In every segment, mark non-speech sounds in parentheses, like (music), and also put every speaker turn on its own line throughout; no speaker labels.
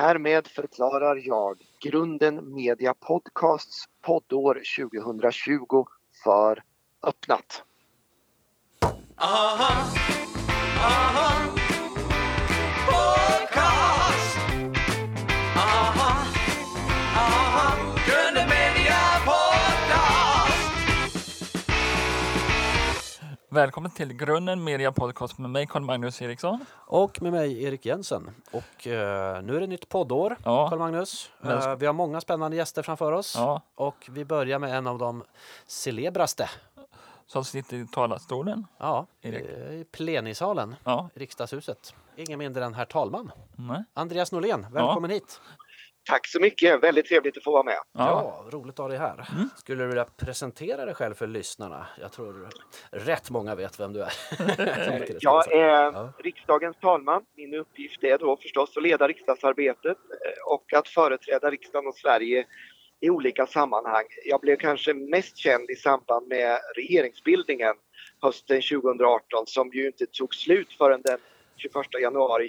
Härmed förklarar jag Grunden Media Podcasts poddår 2020 för öppnat.
Aha, aha,
Välkommen till Grunden Media Podcast med mig Carl-Magnus Eriksson.
Och med mig Erik Jensen. Och eh, nu är det nytt poddår,
Ja.
Carl-Magnus. Eh, vi har många spännande gäster framför oss.
Ja,
Och vi börjar med en av de celebraste.
som sitter i talarstolen.
Ja,
Erik.
eh, i plenisalen,
Ja,
riksdagshuset. Ingen mindre än herr talman.
nej.
Andreas Norlén, välkommen hit.
Tack så mycket, väldigt trevligt att få vara med.
Ja.
Ja, roligt att ha dig här. Skulle du vilja presentera dig själv för lyssnarna? Jag tror rätt många vet vem du är. (laughs) Ska
Jag är
Ja.
riksdagens talman. Min uppgift är då förstås att leda riksdagsarbetet eh, och att företräda riksdagen och Sverige i olika sammanhang. Jag blev kanske mest känd i samband med regeringsbildningen hösten 2018 som ju inte tog slut förrän den 21 januari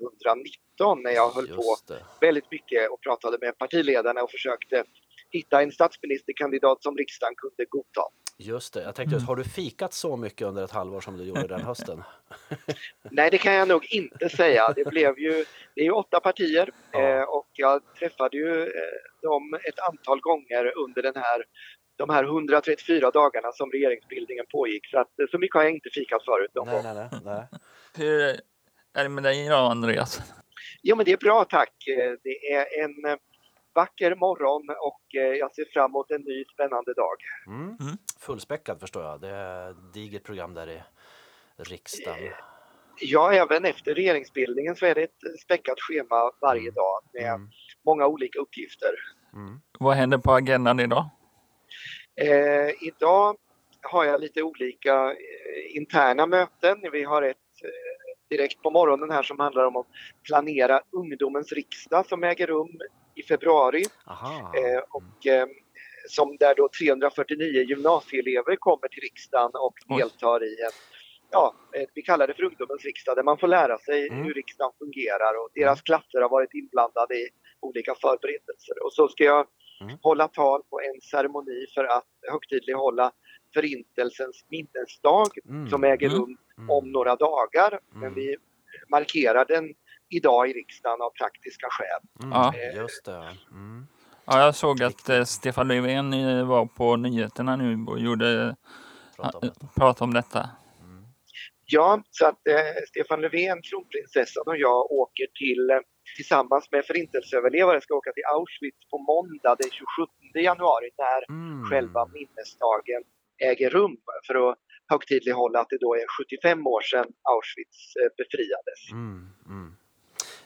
2019 när jag höll på väldigt mycket och pratade med partiledarna och försökte hitta en statsministerkandidat som riksdagen kunde godta.
Just det. Jag tänkte, har du fikat så mycket under ett halvår som du gjorde den hösten? (laughs)
Nej, det kan jag nog inte säga. Det blev ju, det är ju åtta partier
Ja.
eh, och jag träffade ju eh, dem ett antal gånger under den här, de här 134 dagarna som regeringsbildningen pågick. Så, att, så mycket har jag inte fikat förut
nej, nej, nej.
Hur är det med dig idag Andreas?
Jo, men det är bra tack. Det är en eh, vacker morgon och eh, jag ser fram emot en ny spännande dag.
Mm.
Mm.
Fullspäckad förstår jag. Det är ett digert program där i riksdagen.
Ja, även efter regeringsbildningen så är det ett späckat schema varje dag med
Mm.
många olika uppgifter.
Mm.
Vad händer på agendan idag?
Eh, idag har jag lite olika eh, interna möten. Vi har ett eh, direkt på morgonen här som handlar om att planera ungdomens riksdag som äger rum i februari eh, och eh, som där då 349 gymnasieelever kommer till riksdagen och
Oj.
deltar i en Ja, vi kallar det för ungdomens riksdag där man får lära sig
Mm.
hur riksdagen fungerar och deras klasser har varit inblandade i olika förberedelser. Och så ska jag
Mm.
hålla tal på en ceremoni för att högtidlighålla Förintelsens minnesdag
Mm.
som äger
Mm.
rum
Mm.
om några dagar. Men
Mm.
vi markerar den idag i riksdagen av praktiska skäl.
Mm.
Ja.
Just det. Mm.
Ja, jag såg att eh, Stefan Löfven eh, var på nyheterna nu och gjorde,
Prata om
eh,
detta.
pratade om detta.
Mm.
Ja, så att eh, Stefan Löfven, kronprinsessan och jag åker till eh, tillsammans med förintelseöverlevare ska åka till Auschwitz på måndag den 27 januari när
Mm.
själva minnesdagen äger rum för att högtidlighålla att det då är 75 år sedan Auschwitz eh, befriades.
Mm. Mm.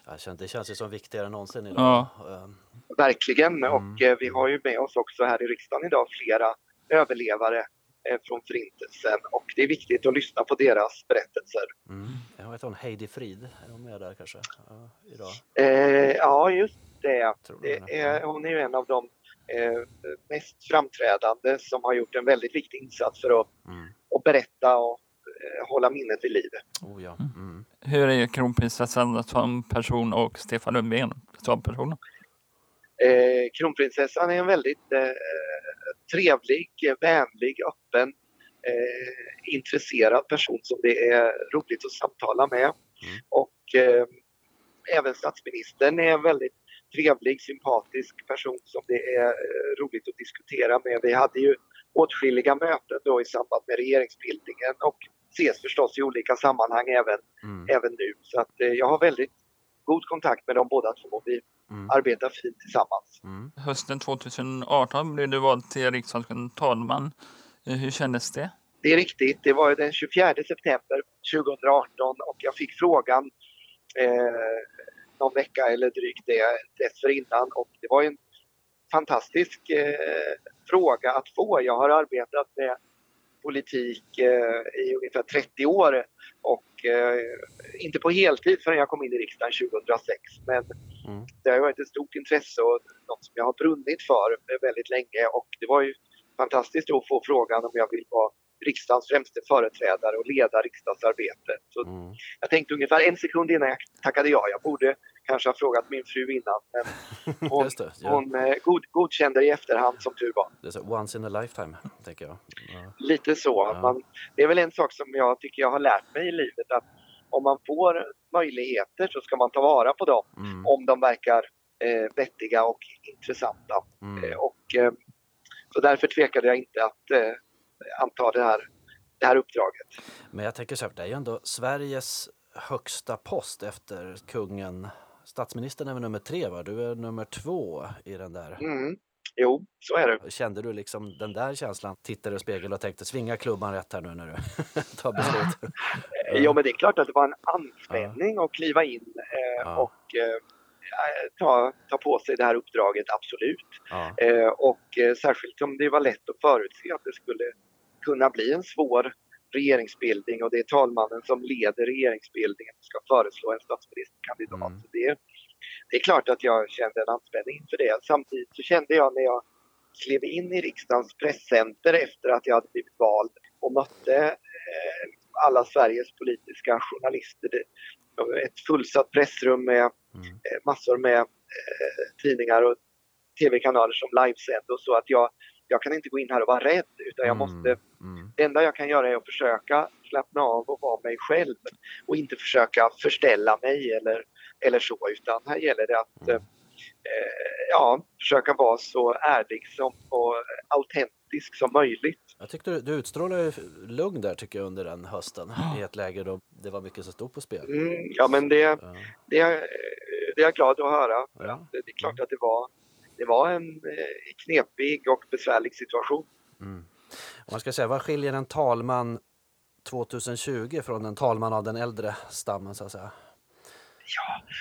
Jag känner, det känns ju som viktigare än någonsin idag.
Ja.
Ehm,
Verkligen och
Mm.
eh, vi har ju med oss också här i riksdagen idag flera överlevare eh, från förintelsen och det är viktigt att lyssna på deras berättelser.
Mm. Jag vet hon Heidi Frid, är hon med där kanske? Ja, idag?
Eh, ja, just det. Det är, hon är ju en av de eh, mest framträdande som har gjort en väldigt viktig insats för att,
Mm.
att berätta och eh, hålla minnet vid liv.
Oh ja. Mm.
Hur är kronprinsessan som person och Stefan Löfven som person?
Eh, kronprinsessan är en väldigt eh, trevlig, vänlig, öppen, eh, intresserad person som det är roligt att samtala med. Och eh, även statsministern är en väldigt trevlig, sympatisk person som det är eh, roligt att diskutera med. Vi hade ju åtskilliga möten då i samband med regeringsbildningen och ses förstås i olika sammanhang även,
Mm.
även nu. Så att eh, jag har väldigt god kontakt med dem båda två. Vi
Mm.
arbetar fint tillsammans.
Mm.
Hösten 2018 blev du vald till riksdagens talman. Eh, Hur kändes det?
Det är riktigt. Det var den 24 september 2018 och jag fick frågan eh, någon vecka eller drygt det dessförinnan och det var ju en fantastisk eh, fråga att få. Jag har arbetat med politik eh, i ungefär 30 år och eh, inte på heltid förrän jag kom in i riksdagen 2006. Men
Mm.
det har varit ett stort intresse och något som jag har brunnit för väldigt länge och det var ju fantastiskt att få frågan om jag vill vara riksdagens främste företrädare och leda riksdagsarbetet. Så
Mm.
jag tänkte ungefär en sekund innan jag tackade ja. Jag borde kanske har frågat min fru innan. Men (laughs) hon,
det, ja.
hon eh, god, godkände i efterhand som tur var.
Det är once in a lifetime, tänker jag. Ja.
Lite så.
Ja.
Man, det är väl en sak som jag tycker jag har lärt mig i livet att om man får möjligheter så ska man ta vara på dem
Mm,
om de verkar eh, vettiga och intressanta.
mm.
Eh, och, eh, så därför tvekade jag inte att eh, anta det här, det här uppdraget.
Men jag tänker så här, det är ju ändå Sveriges högsta post efter kungen. Statsministern är väl nummer tre, va? Du är nummer två i den där.
Mm. Jo, så är det.
Kände du liksom den där känslan? Tittade i spegeln och tänkte svinga klubban rätt här nu när du (laughs) tar beslut.
Eh, (laughs) Jo, men det är klart att det var en anspänning att kliva in eh, och eh, ta, ta på sig det här uppdraget, absolut. Eh, och eh, särskilt som det var lätt att förutse att det skulle kunna bli en svår regeringsbildning och det är talmannen som leder regeringsbildningen och ska föreslå en statsministerkandidat.
Mm.
Så det, det är klart att jag kände en anspänning inför det. Samtidigt så kände jag när jag klev in i riksdagens presscenter efter att jag hade blivit vald och mötte eh, alla Sveriges politiska journalister. Det, ett fullsatt pressrum med
Mm.
eh, massor med eh, tidningar och tv-kanaler som livesänder och så att jag, jag kan inte gå in här och vara rädd utan jag
Mm.
måste,
Mm.
det enda jag kan göra är att försöka slappna av och vara mig själv och inte försöka förställa mig eller, eller så utan här gäller det att
Mm.
eh, eh, ja, försöka vara så ärlig som, och autentisk som möjligt.
Jag tyckte du, du utstrålade lugn där tycker jag under den hösten i ett läge då det var mycket som stod på spel.
Mm, ja men det,
Ja.
det, är- det är jag glad att höra.
Ja.
Det, det är klart att det var, det var en eh, knepig och besvärlig situation.
Mm. Om man ska säga, vad skiljer en talman 2020 från en talman av den äldre stammen så att säga?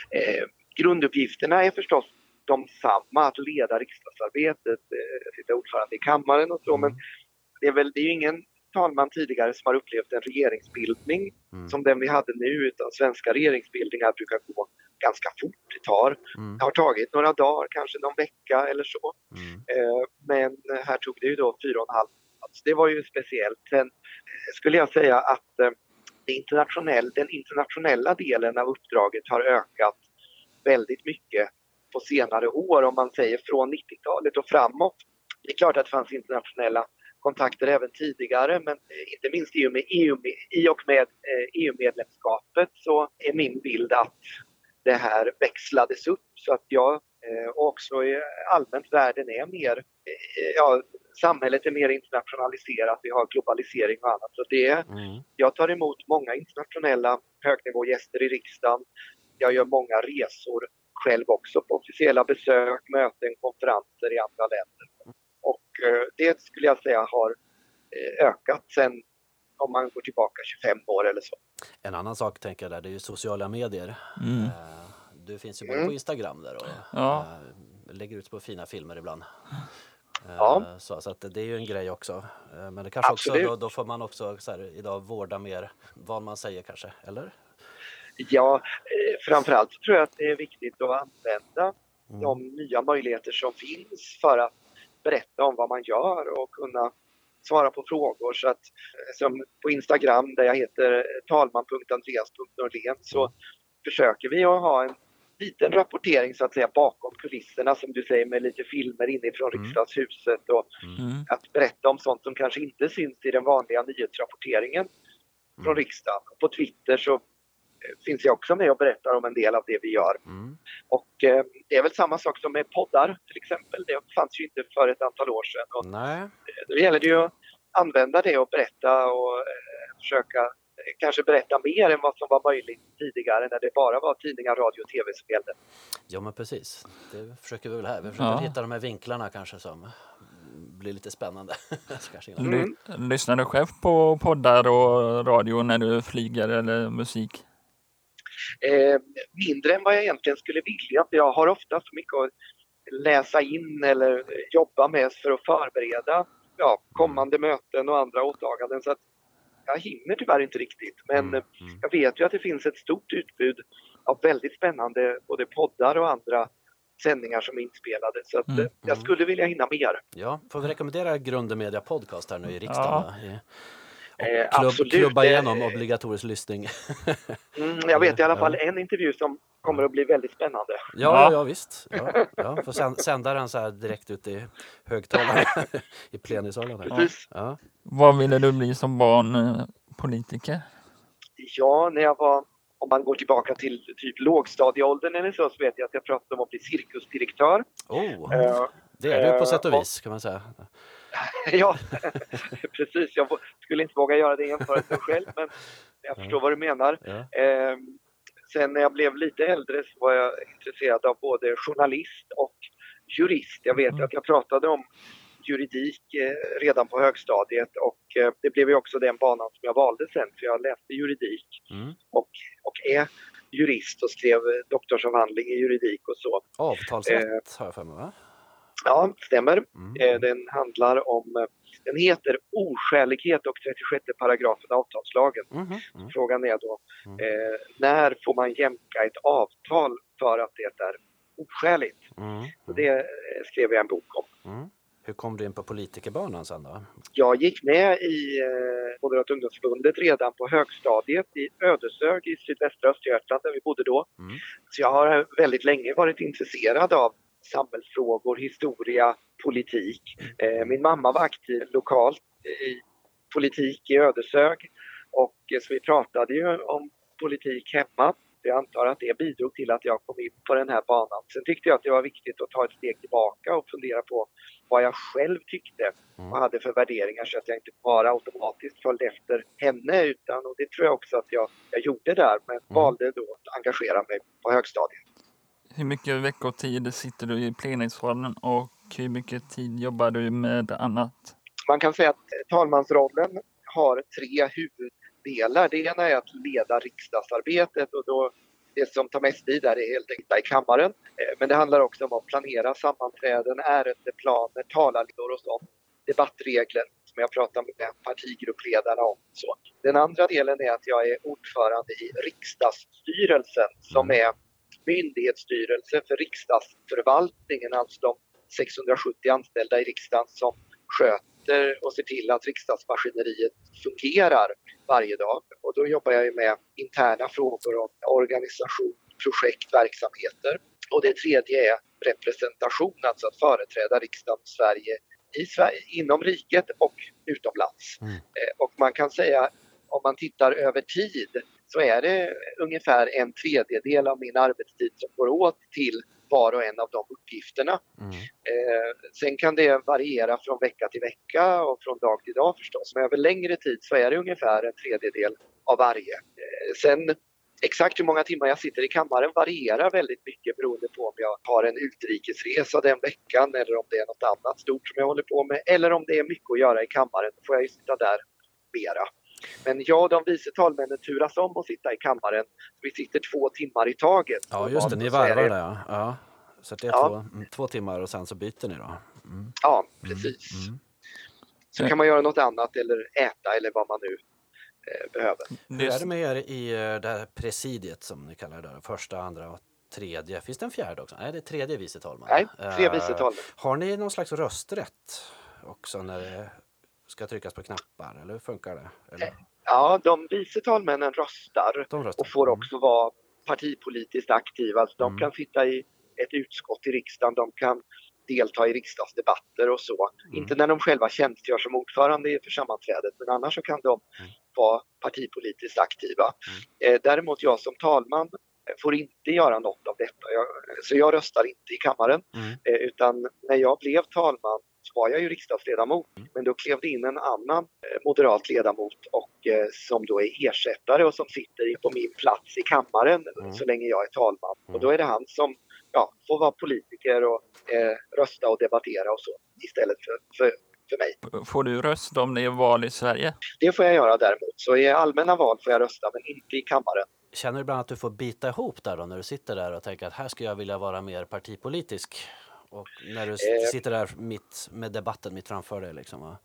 Eh, grunduppgifterna är förstås de samma, att leda riksdagsarbetet, eh, sitta ordförande i kammaren och så,
Mm.
men det är väl det är ju ingen talman tidigare som har upplevt en regeringsbildning
Mm.
som den vi hade nu, utan svenska regeringsbildningar brukar gå ganska fort. Det tar,
Mm.
har tagit några dagar, kanske någon vecka eller så.
Mm.
Eh, Men här tog det ju då fyra och en halv alltså Det var ju speciellt. Sen eh, skulle jag säga att eh, internationell, den internationella delen av uppdraget har ökat väldigt mycket på senare år om man säger från 90-talet och framåt. Det är klart att det fanns internationella kontakter även tidigare men eh, inte minst i och med, EU, i och med eh, EU-medlemskapet så är min bild att det här växlades upp så att jag eh, och också allmänt världen är mer, eh, ja, samhället är mer internationaliserat, vi har globalisering och annat. Så det,
Mm.
jag tar emot många internationella högnivågäster i riksdagen. Jag gör många resor själv också på officiella besök, möten, konferenser i andra länder. Och eh, det skulle jag säga har ökat sen om man går tillbaka 25 år eller så.
En annan sak tänker jag där, det är ju sociala medier.
Mm.
Eh, Du finns ju både
Mm.
på Instagram där och
Ja.
eh, lägger ut på fina filmer ibland. Eh,
Ja.
Så, så att det är ju en grej också. Men det kanske också, då, då får man också så här, idag vårda mer vad man säger kanske, eller?
Ja, framförallt så tror jag att det är viktigt att använda
Mm.
de nya möjligheter som finns för att berätta om vad man gör och kunna svara på frågor. Så att, som på Instagram där jag heter talman.andreas.norlén så försöker vi att ha en liten rapportering så att säga bakom kulisserna som du säger med lite filmer inifrån
Mm.
riksdagshuset och
Mm.
att berätta om sånt som kanske inte syns i den vanliga nyhetsrapporteringen från
Mm.
riksdagen. På Twitter så finns jag också med och berättar om en del av det vi gör.
Mm.
Och eh, det är väl samma sak som med poddar till exempel. Det fanns ju inte för ett antal år sedan. Och
Nej,
då gäller det ju att använda det och berätta och eh, försöka eh, kanske berätta mer än vad som var möjligt tidigare när det bara var tidningar, radio och tv som gällde.
ja men precis. Det försöker vi väl här. Vi försöker
Ja.
hitta de här vinklarna kanske som blir lite spännande. (laughs)
Mm.
Ly- Lyssnar du själv på poddar och radio när du flyger eller musik?
Eh, mindre än vad jag egentligen skulle vilja. För jag har ofta så mycket att läsa in eller jobba med för att förbereda ja, kommande möten och andra åtaganden. Så att jag hinner tyvärr inte riktigt. Men
Mm. Mm.
jag vet ju att det finns ett stort utbud av väldigt spännande både poddar och andra sändningar som är inspelade. Så att,
Mm.
eh, jag skulle vilja hinna mer.
Ja, får vi rekommendera Grunden Media Podcast här nu i riksdagen?
Ja.
Och
Eh,
klubb,
absolut,
klubba
det-
igenom obligatorisk lyssning. (laughs)
Mm, jag vet i alla
Ja.
fall en intervju som kommer att bli väldigt spännande.
Ja,
Ja.
ja. visst. Ja, ja. Får (laughs) sända den så här direkt ut i högtalaren (laughs) i plenisalen.
Precis.
Ja.
Vad ville du bli som barn eh, politiker?
Ja, när jag var, om man går tillbaka till typ lågstadieåldern eller så, så vet jag att jag pratade om att bli cirkusdirektör.
Oh,
Eh,
det är du på
eh,
sätt och- vis kan man säga. (laughs)
ja, precis. Jag skulle inte våga göra det i jämförelse själv, men jag
Ja.
förstår vad du menar.
Ja.
Eh, sen när jag blev lite äldre så var jag intresserad av både journalist och jurist. Jag vet
Mm.
att jag pratade om juridik eh, redan på högstadiet och eh, det blev ju också den banan som jag valde sen för jag läste juridik
Mm.
och, och är jurist och skrev eh, doktorsavhandling i juridik och så.
Avtalsrätt har jag för mig va?
Ja, stämmer.
Mm.
Eh, Den handlar om, eh, den heter oskälighet och 36 paragrafen avtalslagen.
Mhm, mm.
Frågan är då,
Mm.
eh, när får man jämka ett avtal för att det är oskäligt?
Mm.
Och det eh, skrev jag en bok om.
Mm. Hur kom du in på politikerbanan sen då?
Jag gick med i eh, Moderata ungdomsförbundet redan på högstadiet i Ödeshög i sydvästra Östergötland där vi bodde då.
Mm.
Så jag har väldigt länge varit intresserad av samhällsfrågor, historia, politik. Eh, min mamma var aktiv lokalt i politik i Ödeshög och eh, så vi pratade ju om politik hemma. Jag antar att det bidrog till att jag kom in på den här banan. Sen tyckte jag att det var viktigt att ta ett steg tillbaka och fundera på vad jag själv tyckte
Mm.
och hade för värderingar så att jag inte bara automatiskt följde efter henne utan, och det tror jag också att jag, jag gjorde där, men valde då att engagera mig på högstadiet.
Hur mycket veckotid sitter du i plenisalen och hur mycket tid jobbar du med annat?
Man kan säga att talmansrollen har tre huvuddelar. Det ena är att leda riksdagsarbetet och då det som tar mest tid är helt enkelt i kammaren. Eh, Men det handlar också om att planera sammanträden, ärendeplaner, talarlistor och sånt. Debattregler som jag pratar med partigruppledarna om. Så. Den andra delen är att jag är ordförande i riksdagsstyrelsen som är myndighetsstyrelse för riksdagsförvaltningen, alltså de 670 anställda i riksdagen som sköter och ser till att riksdagsmaskineriet fungerar varje dag. Och då jobbar jag ju med interna frågor om organisation, projekt, verksamheter. Och det tredje är representation, alltså att företräda riksdagen i Sverige, i Sverige inom riket och utomlands.
Mm.
Eh, Och man kan säga, om man tittar över tid, så är det ungefär en tredjedel av min arbetstid som går åt till var och en av de uppgifterna.
Mm.
Eh, sen kan det variera från vecka till vecka och från dag till dag förstås. Men över längre tid så är det ungefär en tredjedel av varje. Eh, sen exakt hur många timmar jag sitter i kammaren varierar väldigt mycket beroende på om jag har en utrikesresa den veckan eller om det är något annat stort som jag håller på med. Eller om det är mycket att göra i kammaren. Då får jag ju sitta där mera. Men jag och de vice talmännen turas om att sitta i kammaren. Vi sitter två timmar i taget.
Ja, just det. Ni varvar det. Ja. Ja. Så det är
Ja.
två, mm, två timmar och sen så byter ni då? Mm.
Ja, precis.
Mm.
Så kan man göra något annat eller äta eller vad man nu eh, behöver.
Hur är det med er i eh, det här presidiet som ni kallar det? Då? Första, andra och tredje. Finns det en fjärde också? Nej, det är tredje vice talman.
Nej, tre
Eh,
vice talmän.
Har ni någon slags rösträtt också när det ska tryckas på knappar? Eller hur funkar det? Eller?
Ja, de vice talmännen röstar
De röstar.
och får
Mm.
också vara partipolitiskt aktiva. Alltså de
Mm.
kan sitta i ett utskott i riksdagen, de kan delta i riksdagsdebatter och så.
Mm.
Inte när de själva tjänstgör som ordförande för sammanträdet, men annars så kan de
Mm.
vara partipolitiskt aktiva. Eh, däremot jag som talman eh, får inte göra något av detta. Jag, så jag röstar inte i kammaren.
Mm.
Eh, utan när jag blev talman var jag ju riksdagsledamot. Men då klev det in en annan eh, moderat ledamot och eh, som då är ersättare och som sitter i- på min plats i kammaren
Mm.
så länge jag är talman.
Mm.
Och då är det han som ja, får vara politiker och eh, rösta och debattera och så istället för, för, för mig.
Får du rösta om det är val i Sverige?
Det får jag göra däremot. Så i allmänna val får jag rösta men inte i kammaren.
Känner du ibland att du får bita ihop där då när du sitter där och tänker att här skulle jag vilja vara mer partipolitisk? Och när du
Eh.
sitter där mitt med debatten mitt framför dig liksom. va?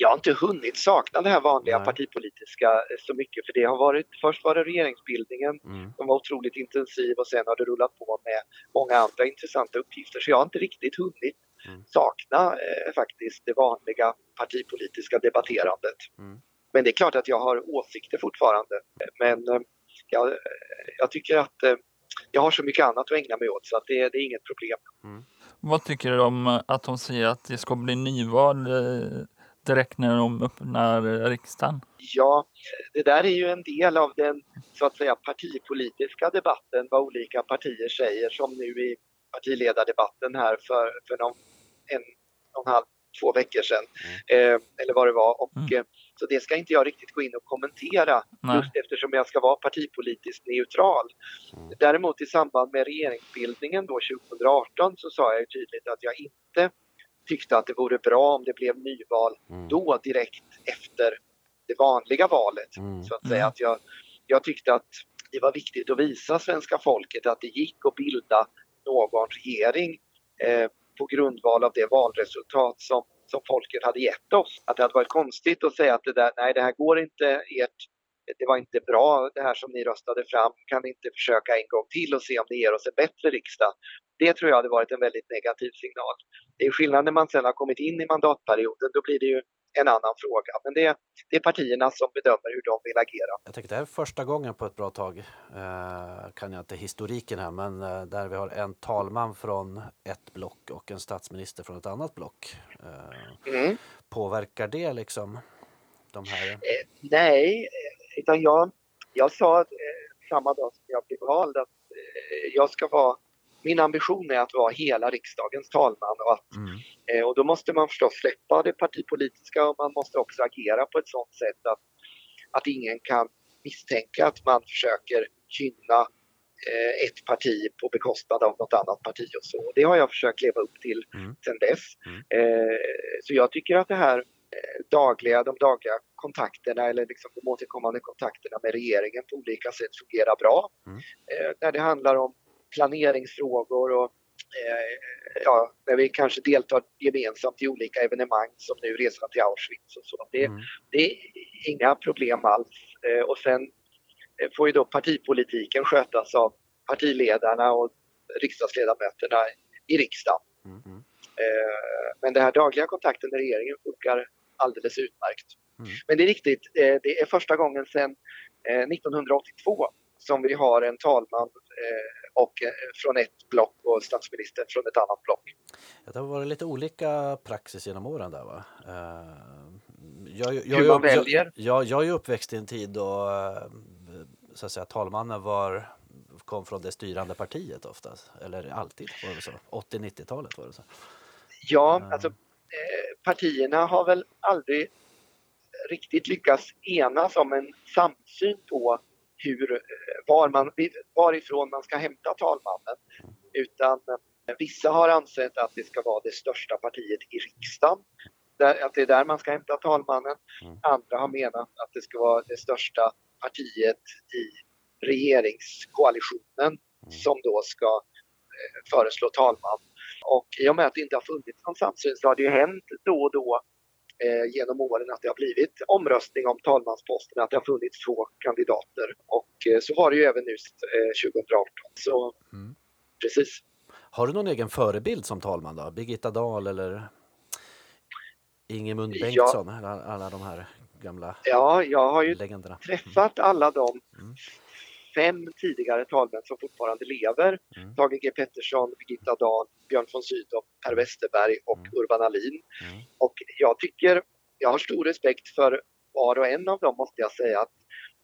Jag har inte hunnit sakna det här vanliga
Nej.
partipolitiska eh, så mycket för det har varit, först var det regeringsbildningen
Mm.
som var otroligt intensiv och sen har det rullat på med många andra intressanta uppgifter så jag har inte riktigt hunnit
Mm.
sakna eh, faktiskt det vanliga partipolitiska debatterandet.
Mm.
Men det är klart att jag har åsikter fortfarande. Men eh, jag, jag tycker att eh, jag har så mycket annat att ägna mig åt så att det, det är inget problem.
Vad tycker du om att de säger att det ska bli nyval eh, direkt när de öppnar riksdagen?
Ja, det där är ju en del av den så att säga partipolitiska debatten, vad olika partier säger som nu i partiledardebatten här för, för någon, en en halv, två veckor sedan. Eh, eller vad det var. Och,
Mm.
Så det ska inte jag riktigt gå in och kommentera
Nej.
just eftersom jag ska vara partipolitiskt neutral. Däremot i samband med regeringsbildningen då 2018 så sa jag ju tydligt att jag inte tyckte att det vore bra om det blev nyval
Mm.
då direkt efter det vanliga valet.
Mm.
Så att säga
Mm.
att jag, jag tyckte att det var viktigt att visa svenska folket att det gick att bilda någon regering eh, på grundval av det valresultat som, som folket hade gett oss. Att det hade varit konstigt att säga att det där, nej det här går inte, ert, det var inte bra det här som ni röstade fram, kan ni inte försöka en gång till och se om det ger oss en bättre riksdag. Det tror jag hade varit en väldigt negativ signal. Det är skillnad när man sedan har kommit in i mandatperioden, då blir det ju en annan fråga. Men det, det är partierna som bedömer hur de vill agera.
Jag tänker det här är första gången på ett bra tag, eh, kan jag inte historiken här, men eh, där vi har en talman från ett block och en statsminister från ett annat block. Eh,
Mm.
påverkar det liksom de här?
Eh, nej, eh, utan jag, jag sa eh, samma dag som jag blev vald att jag ska vara min ambition är att vara hela riksdagens talman och, att,
Mm.
eh, och då måste man förstås släppa det partipolitiska och man måste också agera på ett sådant sätt att, att ingen kan misstänka att man försöker gynna eh, ett parti på bekostnad av något annat parti och så. Det har jag försökt leva upp till
Mm.
sedan dess.
Mm.
Eh, så jag tycker att det här eh, dagliga, de dagliga kontakterna eller liksom de återkommande kontakterna med regeringen på olika sätt fungerar bra.
Mm.
Eh, när det handlar om planeringsfrågor och eh, ja, när vi kanske deltar gemensamt i olika evenemang som nu resan till Auschwitz och så. Det,
Mm.
det är inga problem alls. Eh, och sen eh, får ju då partipolitiken skötas av partiledarna och riksdagsledamöterna i riksdagen.
Mm. Mm.
Men den här dagliga kontakten med regeringen funkar alldeles utmärkt.
Mm.
Men det är riktigt, det är första gången sedan eh, 1982 som vi har en talman eh, och, eh, från ett block och statsministern från ett annat block.
Det har varit lite olika praxis genom åren där va? Jag, jag,
Hur man
jag,
väljer?
Jag, jag är uppväxt i en tid då eh, så att säga, talmannen var, kom från det styrande partiet oftast. Eller alltid var det så. 80-90-talet var det så.
Ja, alltså partierna har väl aldrig riktigt lyckats enas om en samsyn på hur, eh, var man, varifrån man ska hämta talmannen. Utan eh, vissa har ansett att det ska vara det största partiet i riksdagen. Där, att det är där man ska hämta talmannen.
Mm.
Andra har menat att det ska vara det största partiet i regeringskoalitionen som då ska eh, föreslå talman. Och i och med att det inte har funnits någon samsyn så har det ju hänt då och då eh, genom åren att det har blivit omröstning om talmansposten, att det har funnits två kandidater. Och eh, så var det ju även nu eh, 2018. Så
Mm.
precis.
Har du någon egen förebild som talman då? Birgitta Dahl eller Ingemund
Ja.
Bengtsson? Eller alla de här gamla
Ja, jag har ju
legenderna.
träffat alla de
Mm.
fem tidigare talmän som fortfarande lever.
Mm.
Thage G Pettersson, Birgitta Dahl, Björn von Sydow, Per Westerberg och
Mm.
Urban Ahlin.
Mm.
Och jag tycker, jag har stor respekt för var och en av dem måste jag säga att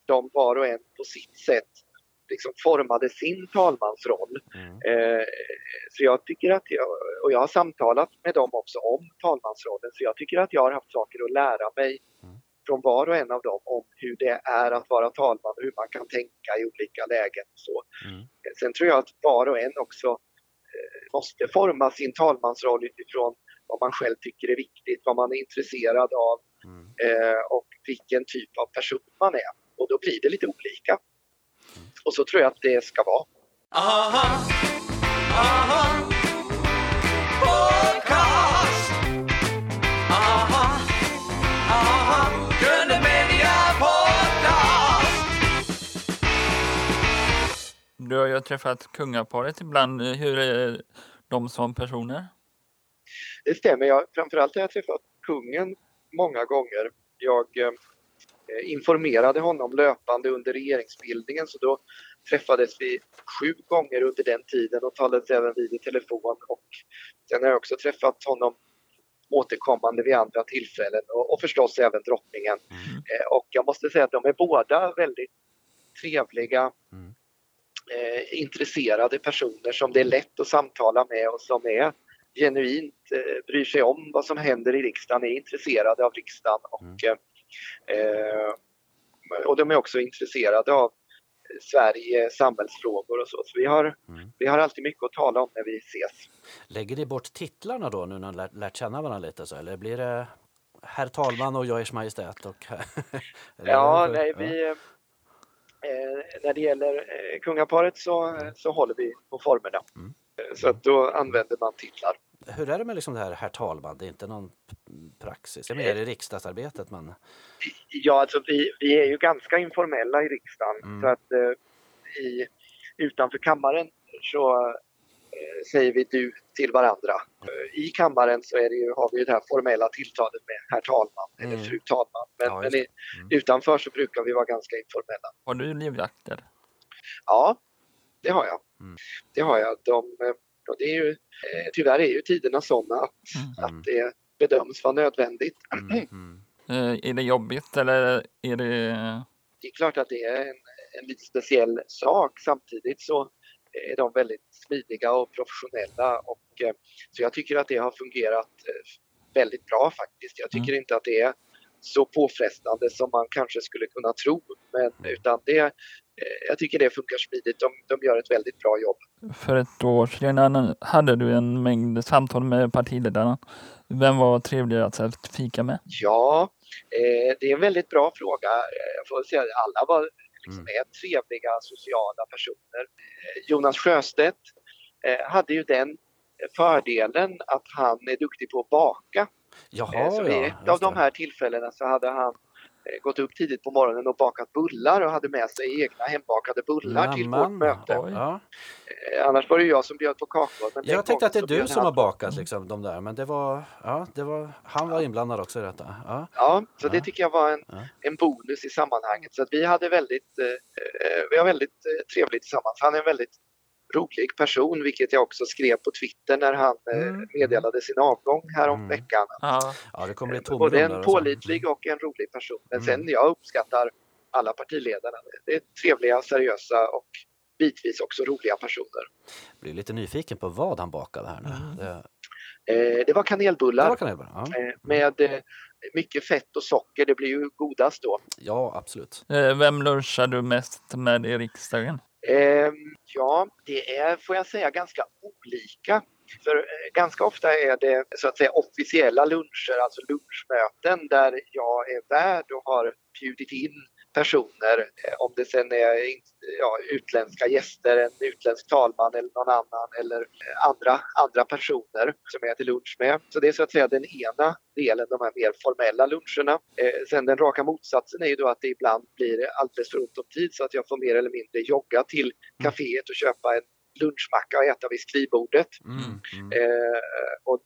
de var och en på sitt sätt liksom formade sin talmansroll.
Mm.
Eh, så jag tycker att jag, och jag har samtalat med dem också om talmansrollen, så jag tycker att jag har haft saker att lära mig
Mm.
från var och en av dem om hur det är att vara talman och hur man kan tänka i olika lägen. Så.
Mm.
Sen tror jag att var och en också måste forma sin talmansroll utifrån vad man själv tycker är viktigt, vad man är intresserad av
Mm.
eh, och vilken typ av person man är. Och då blir det lite olika. Och så tror jag att det ska vara.
Aha, aha.
Du har ju träffat kungaparet ibland. Hur är de som personer?
Det stämmer. Jag, framförallt har jag träffat kungen många gånger. Jag, eh, informerade honom löpande under regeringsbildningen så då träffades vi sju gånger under den tiden och talades även vid i telefon och sen har jag också träffat honom återkommande vid andra tillfällen och, och förstås även drottningen.
Mm.
Eh, och jag måste säga att de är båda väldigt trevliga,
Mm.
Eh, intresserade personer som det är lätt att samtala med och som är genuint eh, bryr sig om vad som händer i riksdagen, är intresserade av riksdagen och, eh, eh, och de är också intresserade av Sverige, samhällsfrågor och så. Så vi har,
Mm.
vi har alltid mycket att tala om när vi ses.
Lägger ni bort titlarna då nu när ni lärt, lärt känna varandra lite så eller blir det herr talman och jag ers majestät? Och, (laughs)
Ja, nej, vi, när det gäller eh, kungaparet så, så håller vi på formerna.
Mm.
Eh, Så att då använder man titlar.
Hur är det med liksom det här herr talman? Det är inte någon praxis? Jag menar i riksdagsarbetet men
Ja, alltså vi, vi är ju ganska informella i riksdagen
Mm.
så att eh, i, utanför kammaren så eh, säger vi du till varandra. Eh, I kammaren så är det ju, har vi ju det här formella tilltalet med herr talman eller
Mm.
fru talman. Men,
Ja,
men i.
Mm.
utanför så brukar vi vara ganska informella.
Har du livvakter?
Ja, det har jag.
Mm.
Det har jag. De, eh, det är ju, eh, tyvärr är ju tiderna sådana att,
Mm.
att det bedöms vara nödvändigt.
Mm. (clears throat) Mm.
Eh, Är det jobbigt eller är det...
Det är klart att det är en, en lite speciell sak. Samtidigt så är de väldigt smidiga och professionella och eh, så jag tycker att det har fungerat eh, väldigt bra faktiskt. Jag tycker inte att det är så påfrestande som man kanske skulle kunna tro. Men utan det, eh, jag tycker det funkar smidigt. De, de gör ett väldigt bra jobb.
För ett år sedan hade du en mängd samtal med partiledarna. Vem var trevligast att fika med?
Ja, eh, det är en väldigt bra fråga. Jag får säga alla var, liksom, är trevliga sociala personer. Eh, Jonas Sjöstedt eh, hade ju den fördelen att han är duktig på att baka.
Jaha,
Eh, så vid
ja,
ett av
just
de här tillfällena så hade han gått upp tidigt på morgonen och bakat bullar och hade med sig egna hembakade bullar till vårt möte.
Oj.
Ja.
Eh, Annars var det ju jag som bjöd på kakor. Men den
Jag tänkte att det är du som har bakat liksom, de där, men det var, ja, det var, han var inblandad också i detta. Ja.
Ja, så
Ja.
det tycker jag var en,
Ja.
en bonus i sammanhanget. Så att vi hade väldigt, eh, eh, vi har väldigt eh, trevligt tillsammans. Han är en väldigt rolig person, vilket jag också skrev på Twitter när han eh,
Mm.
meddelade sin avgång härom
Mm.
veckan.
Ja,
ja, det kommer bli tomrum
Både en
och så.
pålitlig och en rolig person. Men
Mm.
sen jag uppskattar alla partiledarna. Det är trevliga, seriösa och bitvis också roliga personer.
Blir lite nyfiken på vad han bakade här nu.
Mm.
Det,
Eh, det var
det
kanelbullar
var kanelbullar. Ja.
eh, med eh, mycket fett och socker. Det blir ju godast då.
ja, absolut.
Eh, Vem lunchar du mest med i riksdagen?
Eh, ja, det är, får jag säga, ganska olika. För eh, ganska ofta är det så att säga officiella luncher, alltså lunchmöten där jag är värd och har bjudit in personer. Eh, Om det sen är ja, utländska gäster, en utländsk talman eller någon annan eller eh, andra, andra personer som jag äter lunch med. Så det är så att säga den ena delen, de här mer formella luncherna. Eh, sen den raka motsatsen är ju då att det ibland blir alldeles för ont om tid så att jag får mer eller mindre jogga till kaféet och köpa en lunchmacka och äta vid skrivbordet.
Mm. Mm.
Eh, och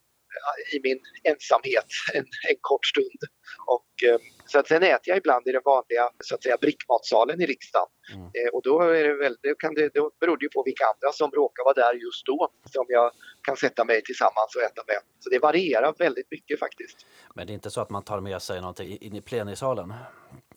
i min ensamhet en, en kort stund. Och, eh, så att sen äter jag ibland i den vanliga så att säga, brickmatsalen i riksdagen.
Mm.
Eh, och då, är det väl, det kan det, då beror det ju på vilka andra som råkar vara där just då som jag kan sätta mig tillsammans och äta med. Så det varierar väldigt mycket faktiskt.
Men det är inte så att man tar med sig någonting in i plenisalen?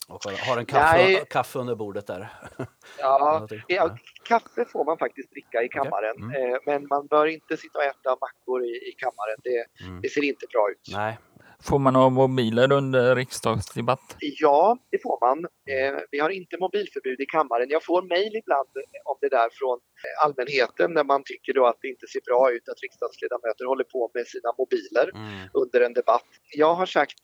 Och har en kaffe,
Nej.
kaffe under bordet där? (laughs)
Ja, ja, kaffe får man faktiskt dricka i kammaren,
Mm.
eh, men man bör inte sitta och äta mackor i, i kammaren. Det,
Mm.
det ser inte bra ut.
Nej.
Får man ha mobiler under riksdagsdebatt?
Ja, det får man. Eh, vi har inte mobilförbud i kammaren. Jag får mejl ibland eh, om det där från eh, allmänheten när man tycker då att det inte ser bra ut att riksdagsledamöter håller på med sina mobiler
Mm.
under en debatt. Jag har sagt,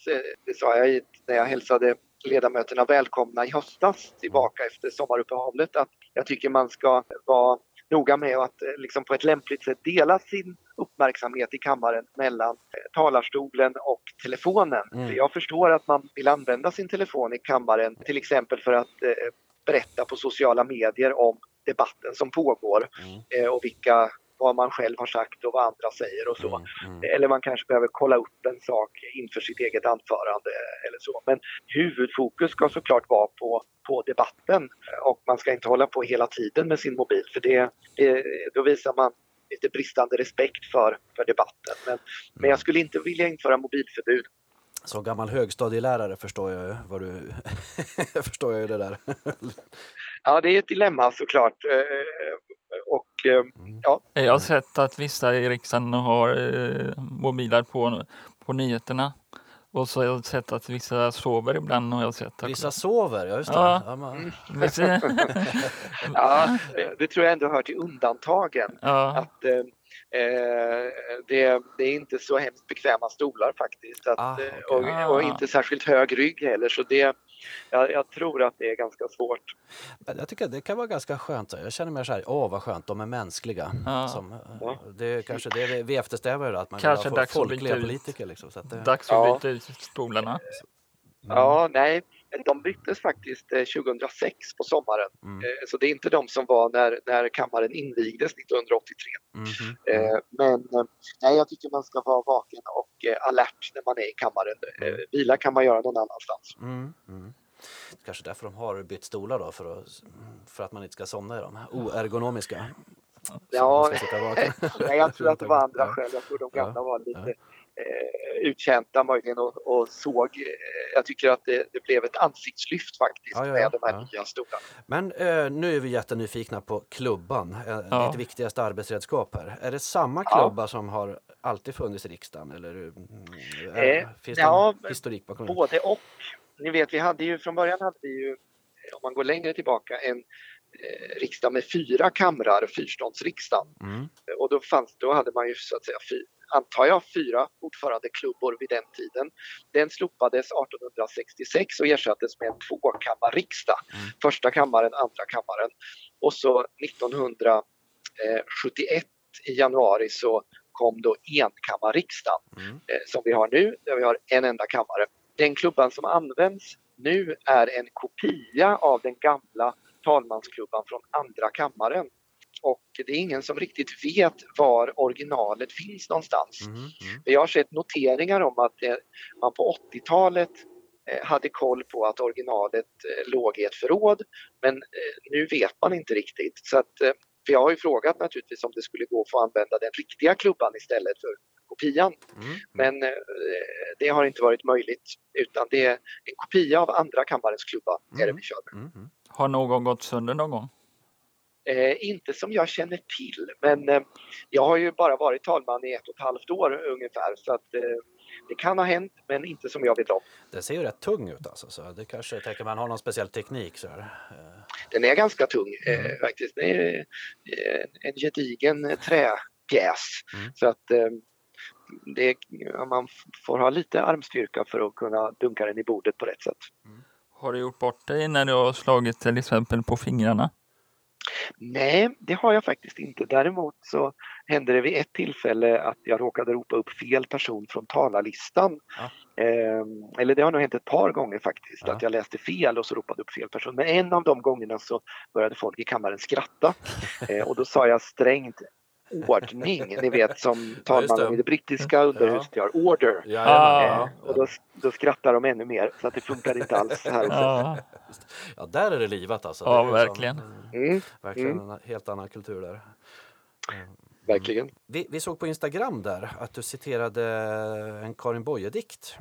det sa jag när jag hälsade ledamöterna välkomna i höstas tillbaka efter sommaruppehållet, att jag tycker man ska vara noga med att liksom på ett lämpligt sätt dela sin uppmärksamhet i kammaren mellan eh, talarstolen och telefonen.
Mm.
För Jag förstår att man vill använda sin telefon i kammaren till exempel för att eh, berätta på sociala medier om debatten som pågår
Mm.
eh, och vilka vad man själv har sagt och vad andra säger och så.
Mm, mm.
Eller man kanske behöver kolla upp en sak inför sitt eget anförande eller så. Men huvudfokus ska såklart vara på, på debatten och man ska inte hålla på hela tiden med sin mobil för det då visar man lite bristande respekt för, för debatten. Men, men jag skulle inte vilja införa mobilförbud.
Som gammal högstadielärare förstår jag ju vad du... (laughs) förstår jag ju det där.
Ja, det är ett dilemma såklart. Eh, Och eh, ja,
Jag har sett att vissa i riksdagen har eh, mobiler på, på nyheterna. Och så har jag sett att vissa sover ibland. Har jag sett att,
Vissa sover, ja just det.
Ja.
Ja, man, (laughs)
ja, det tror jag ändå hör till undantagen.
ja,
Att eh, eh, det, det är inte så hemskt bekväma stolar faktiskt. Att,
Ah,
eh,
okej.
och, och inte särskilt hög rygg heller. Så det, jag, jag tror att det är ganska svårt.
Jag tycker att det kan vara ganska skönt. Jag känner mer så här, åh vad skönt, de är mänskliga.
Ja.
Som, eh,
Ja.
det är kanske det vi- eftersträvar, att man
Kanske dags att
folkliga politiker. Liksom, så att det,
dags att
Ja.
byta ut stolarna.
Ja, nej, de byttes faktiskt eh, 2006 på sommaren.
Mm.
Eh, Så det är inte de som var när, när kammaren invigdes 1983.
Mhm.
Eh, Men eh, nej, jag tycker man ska vara vaken och eh, alert när man är i kammaren. Eh, Vila kan man göra någon annanstans.
Mm, mm. Kanske därför de har bytt stolar då, för att, för att man inte ska somna i dem. Oergonomiska.
Ja. (laughs) Nej, jag tror att det var andra skäl. Jag tror de gamla var lite eh, uttjänta möjligen och, och såg. Eh, jag tycker att det, det blev ett ansiktslyft faktiskt
Ja, ja,
med de här
ja.
nya stolarna.
Men eh, nu är vi jättenyfikna på klubban, eh,
Ja.
ditt viktigaste arbetsredskap här. Är det samma
Ja.
klubba som har alltid funnits i riksdagen? Eller mm, är,
Eh,
finns det
ja,
historik bakom det?
Både och. Ni vet, vi hade ju från början hade vi ju, om man går längre tillbaka, en eh, riksdag med fyra kamrar, fyrståndsriksdagen.
Mm.
Och då, fanns, då hade man ju så att säga, fy, antar jag, fyra ordförandeklubbor vid den tiden. Den slopades 1866 och ersattes med en tvåkammarriksdag.
Mm.
Första kammaren, andra kammaren. Och så 1971 i januari så kom då enkammarriksdagen
Mm.
eh, som vi har nu, där vi har en enda kammare. Den klubban som används nu är en kopia av den gamla talmansklubban från andra kammaren. Och det är ingen som riktigt vet var originalet finns någonstans.
Mm. Mm.
Men Jag har sett noteringar om att eh, man på 80-talet eh, hade koll på att originalet eh, låg i ett förråd men nu vet man inte riktigt. Så att, för jag har ju frågat naturligtvis om det skulle gå att få använda den riktiga klubban istället för kopian.
Mm.
Men eh, det har inte varit möjligt utan det är en kopia av andra kammarens klubba är det
Mm.
vi kör.
Mm. Mm.
Har någon gått sönder någon gång?
Eh, inte som jag känner till men eh, jag har ju bara varit talman i ett och ett halvt år ungefär så att eh, det kan ha hänt men inte som jag vet om.
Den ser ju rätt tung ut alltså, så det kanske tänker man har någon speciell teknik. Så här. Eh,
Den är ganska tung eh,
Mm.
faktiskt. Det är eh, en gedigen träpjäs
Mm.
så att eh, det, man får ha lite armstyrka för att kunna dunka den i bordet på rätt sätt.
Har du gjort bort dig när du har slagit till exempel på fingrarna?
Nej, det har jag faktiskt inte. Däremot så hände det vid ett tillfälle att jag råkade ropa upp fel person från talarlistan.
Ja.
Ehm, eller det har nog hänt ett par gånger faktiskt,
Ja.
att jag läste fel och så ropade upp fel person. Men en av de gångerna så började folk i kammaren skratta (laughs) eh, och då sa jag strängt ordning, ni vet som talmannen i det brittiska underhuset gör, order.
Ah.
Eh, och då, då skrattar de ännu mer så att det funkar inte alls här oss.
Ja,
Ja, där är det livat alltså.
Ja, verkligen.
Som,
Mm,
verkligen
Mm.
en helt annan kultur där.
verkligen.
Vi, vi såg på Instagram där att du citerade en Karin Boye-dikt.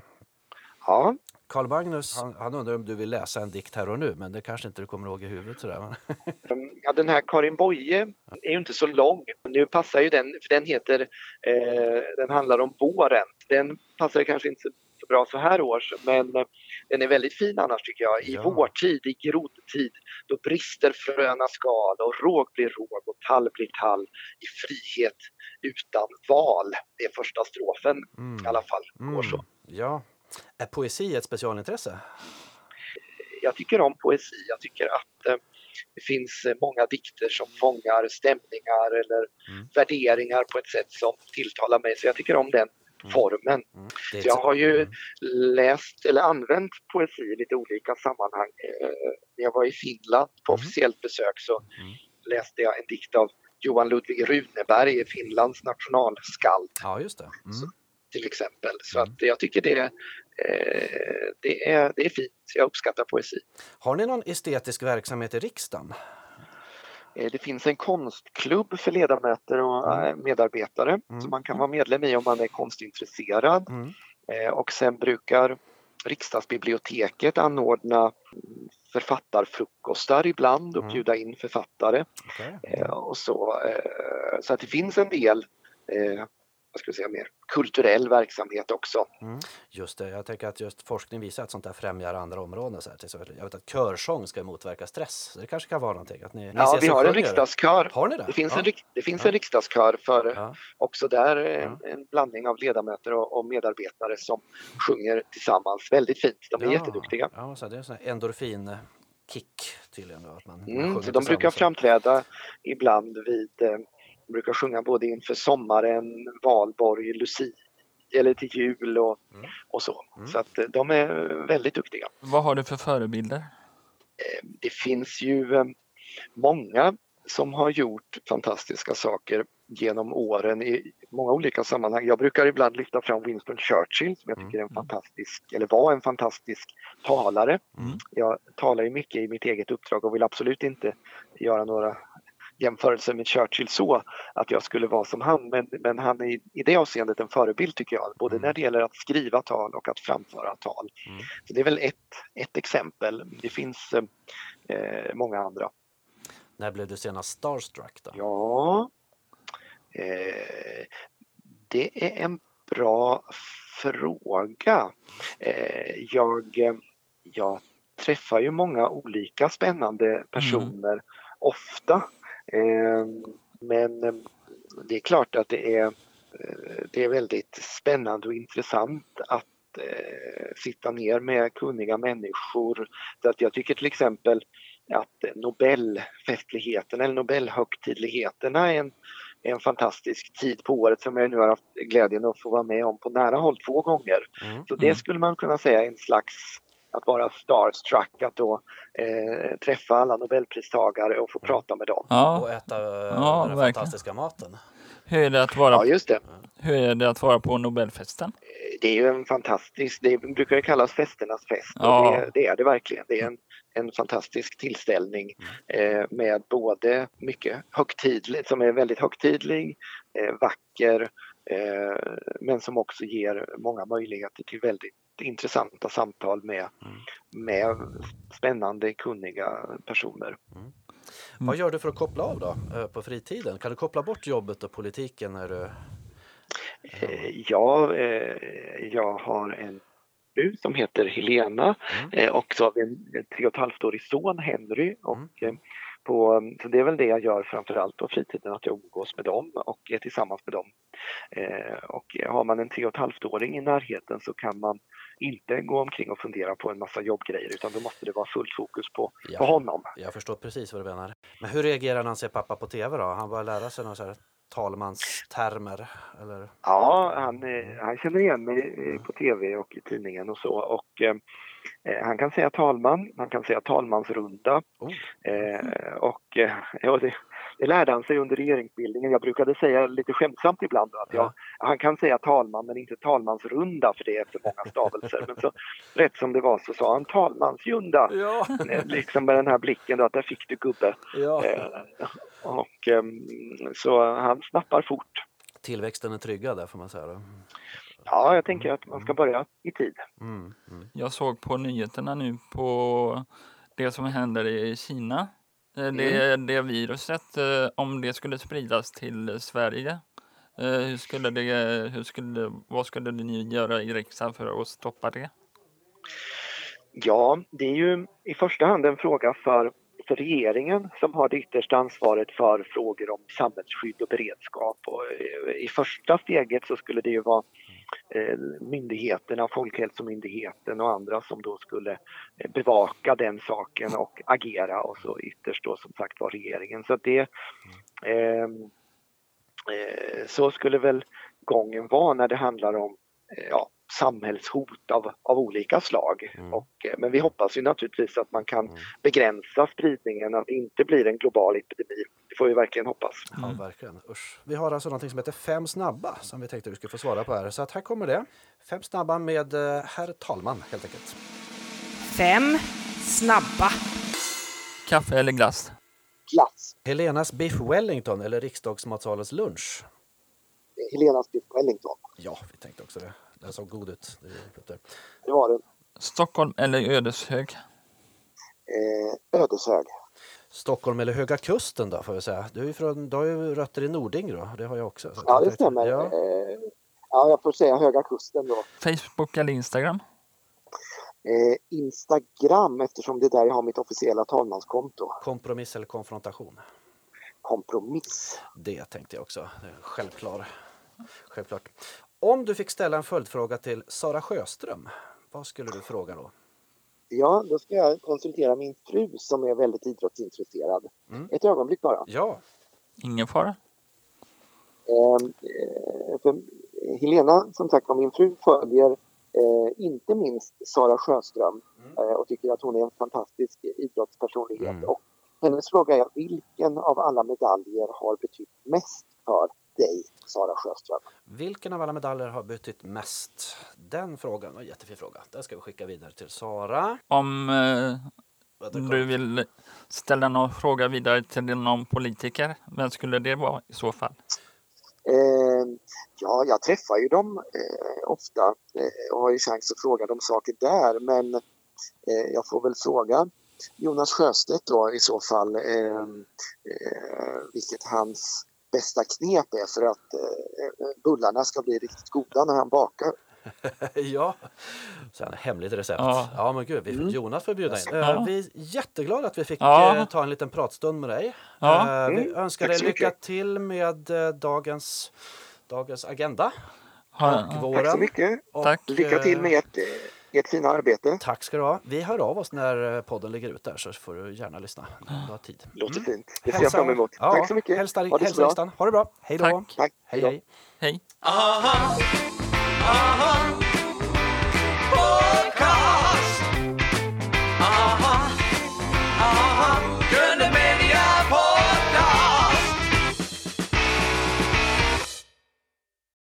Ja,
Carl Magnus, han, han undrar om du vill läsa en dikt här och nu, men det kanske inte du kommer ihåg i huvudet sådär. men-
Ja, den här Karin Boye är ju inte så lång. Nu passar ju den, för den heter, eh, den handlar om våren. Den passar kanske inte så, bra så här års, men eh, den är väldigt fin annars tycker jag. I
Ja.
vårtid, i groddtid, då brister fröna skal och råg blir råg och tall blir tall i frihet utan val. Det är första strofen
Mm.
i alla fall. Går
Mm.
så.
Ja. Är poesi ett specialintresse?
jag tycker om poesi. Jag tycker att eh, det finns eh, många dikter som fångar stämningar eller
Mm.
värderingar på ett sätt som tilltalar mig. Så jag tycker om den
Mm.
formen.
Mm.
Så jag har ju
Mm.
läst eller använt poesi i lite olika sammanhang. Eh, När jag var i Finland på
Mhm.
officiellt besök så
Mm.
läste jag en dikt av Johan Ludvig Runeberg, Finlands nationalskald
Ja, just det. Mm.
Till exempel. Så att jag tycker det, eh, det, är, det är fint. Jag uppskattar poesi.
Har ni någon estetisk verksamhet i riksdagen?
Eh, Det finns en konstklubb för ledamöter och eh, medarbetare
Mm.
som man kan vara medlem i om man är konstintresserad.
Mm.
Och sen brukar Riksdagsbiblioteket anordna mm, författarfrukostar ibland och
Mm.
bjuda in författare. Eh, Och så, så att det finns en del vad ska jag säga, mer kulturell verksamhet också.
Just det, jag tänker att just forskning visar att sånt där främjar andra områden. Så här. Jag vet att körsång ska motverka stress. Så det kanske kan vara någonting. Att ni, ni
Ja, vi har en riksdagskör.
Har ni det?
Det finns,
ja.
en, det finns
Ja.
en riksdagskör för
Ja.
också där eh, en, blandning av ledamöter och, och medarbetare som sjunger tillsammans. Väldigt fint. De är jätteduktiga.
Ja, så det är en sån här endorfin-kick tydligen. Då, att man,
Mm, så de brukar framträda ibland vid, eh, de brukar sjunga både inför sommaren, valborg, lucia eller till jul och,
Mm.
och så.
Mm.
Så att eh, de är väldigt duktiga.
Vad har du för förebilder?
det finns ju eh, många som har gjort fantastiska saker genom åren i många olika sammanhang. Jag brukar ibland lyfta fram Winston Churchill som jag tycker är en fantastisk, eller var en fantastisk talare.
Mm.
Jag talar ju mycket i mitt eget uppdrag och vill absolut inte göra några jämförelser med Churchill så att jag skulle vara som han men, men han är i- det avseendet en förebild tycker jag, både
Mm.
när det gäller att skriva tal och att framföra tal.
Mm.
Så det är väl ett, ett exempel. Det finns eh, många andra.
När blev du senast starstruck då?
Ja, eh, det är en bra fråga. Eh, jag, jag träffar ju många olika spännande personer ofta. Eh, men eh, det är klart att det är, eh, det är väldigt spännande och intressant att eh, sitta ner med kunniga människor. Så att jag tycker till exempel att Nobelfestligheterna eller Nobelhögtidligheterna är en, en fantastisk tid på året som jag nu har haft glädjen att få vara med om på nära håll två gånger.
Mm.
Så det skulle man kunna säga är en slags att vara starstruck, att då eh, träffa alla Nobelpristagare och få prata med dem.
Ja,
Och äta eh,
Ja,
den
verkligen.
fantastiska maten.
hur är det att vara,
Ja, just det.
hur är det att vara på Nobelfesten?
Det är ju en fantastisk, det brukar ju kallas festernas fest
Ja.
och det, det är det verkligen. Det är en, en fantastisk tillställning eh, med både mycket högtidligt, som är väldigt högtidlig, eh, vacker, men som också ger många möjligheter till väldigt intressanta samtal med, med spännande, kunniga personer.
Vad gör du för att koppla av då eh, på fritiden? Kan du koppla bort jobbet och politiken när du...
Eh, Ja, eh, jag har en fru som heter Helena
Mm.
eh, och så har vi en tre och ett halvt årig son Henry och
Mm.
eh, på, så det är väl det jag gör framförallt på fritiden, att jag umgås med dem och är tillsammans med dem. Eh, Och har man en tre och ett halvt åring i närheten så kan man inte gå omkring och fundera på en massa jobbgrejer utan då måste det vara fullt fokus på,
Ja.
på honom.
Jag förstår precis vad du menar. Men hur reagerar när han ser pappa på tv då? Han börjar lära sig några så här talmanstermer? Eller?
Ja, han, eh, han känner igen mig eh, på tv och i tidningen och så. Och, eh, han kan säga talman, han kan säga talmansrunda.
Oh.
Eh, och eh, ja, det, det lärde han sig under regeringsbildningen. Jag brukade säga lite skämtsamt ibland att jag, han kan säga talman men inte talmansrunda för det är för många stavelser. Men så rätt som det var så sa han talmansjunda.
Ja,
Eh, Liksom med den här blicken då att där fick du gubbe.
ja.
Eh, och, ehm, så han snappar fort.
Tillväxten är tryggad där får man säga. Då.
Ja, jag tänker att man ska börja i tid.
Mm. Mm.
Jag såg på nyheterna nu på det som händer i Kina. Eh, Det, det viruset, eh, om det skulle spridas till Sverige. eh, Hur skulle det, hur skulle, vad skulle ni göra i riksdagen för att stoppa det?
Ja, det är ju i första hand en fråga för, för regeringen som har det yttersta ansvaret för frågor om samhällsskydd och beredskap. Och eh, I första steget så skulle det ju vara eh, myndigheterna, Folkhälsomyndigheten och andra som då skulle eh, bevaka den saken och agera och så ytterst då som sagt var regeringen. Så att det ehm, eh, så skulle väl gången vara när det handlar om ja, samhällshot av, av olika slag.
Mm.
Och, eh, men vi hoppas ju naturligtvis att man kan
Mm.
begränsa spridningen, att det inte blir en global epidemi. Det får vi verkligen hoppas.
Ja, verkligen. Usch. Vi har alltså någonting som heter Fem snabba som vi tänkte vi skulle få svara på här. Så att här kommer det. Fem snabba med eh, herr talman helt enkelt.
Fem snabba.
Kaffe eller glass?
Glass.
Helenas Biff Wellington eller riksdagsmatsalens lunch?
Helenas Biff Wellington.
Ja, vi tänkte också det. Den såg god ut. Det
var det.
Stockholm eller Ödeshög?
Eh, Ödeshög.
Stockholm eller Höga Kusten då får vi säga. Du, är från, du har ju rötter i Nording då. Det har jag också. Så
Ja, det stämmer.
Ja.
Eh, ja, jag får säga Höga Kusten då.
Facebook eller Instagram?
Eh, Instagram eftersom det är där jag har mitt officiella talmanskonto.
Kompromiss eller konfrontation?
Kompromiss.
Det tänkte jag också. Självklar. Självklart. Om du fick ställa en följdfråga till Sara Sjöström, vad skulle du fråga då?
Ja, då ska jag konsultera min fru som är väldigt idrottsintresserad.
Mm.
Ett ögonblick bara.
Ja,
Ingen fara.
Eh, eh, för Helena, som sagt var, min fru följer eh, inte minst Sara Sjöström eh, och tycker att hon är en fantastisk idrottspersonlighet.
Mm.
Och hennes fråga är vilken av alla medaljer har betytt mest för dig, Sara Sjöström?
vilken av alla medaljer har betytt mest? Den frågan var en jättefin fråga. Den ska vi skicka vidare till Sara.
Om eh, du vill ställa någon fråga vidare till någon politiker, vem skulle det vara i så fall?
Eh, ja, jag träffar ju dem eh, ofta eh, och har ju chans att fråga dem saker där men eh, jag får väl fråga Jonas Sjöstedt då i så fall eh, eh, vilket hans bästa knep är för att eh, bullarna ska bli riktigt goda när han bakar. (laughs)
ja, så här, hemligt recept.
Ja.
Ja, men gud, vi får,
Mm.
Jonas får bjuda in.
Ja.
Eh, Vi är jätteglada att vi fick
Ja.
eh, ta en liten pratstund med dig.
Ja.
Eh, Vi
Mm,
önskar dig lycka till med eh, dagens, dagens agenda och
Tack så
våren.
mycket!
Och,
Tack.
Lycka till
eh,
med ert, eh, ert fina arbete.
Tack ska du ha. Vi hör av oss när eh, podden ligger ut där så får du gärna lyssna när du har tid.
Låter fint. Det ser jag fram emot.
Ja,
Tack så mycket!
Hälsa,
Ha det
hälsa. Ha det bra. Hej då.
Tack.
Tack!
Hej, hej.
hej.
Aha, aha,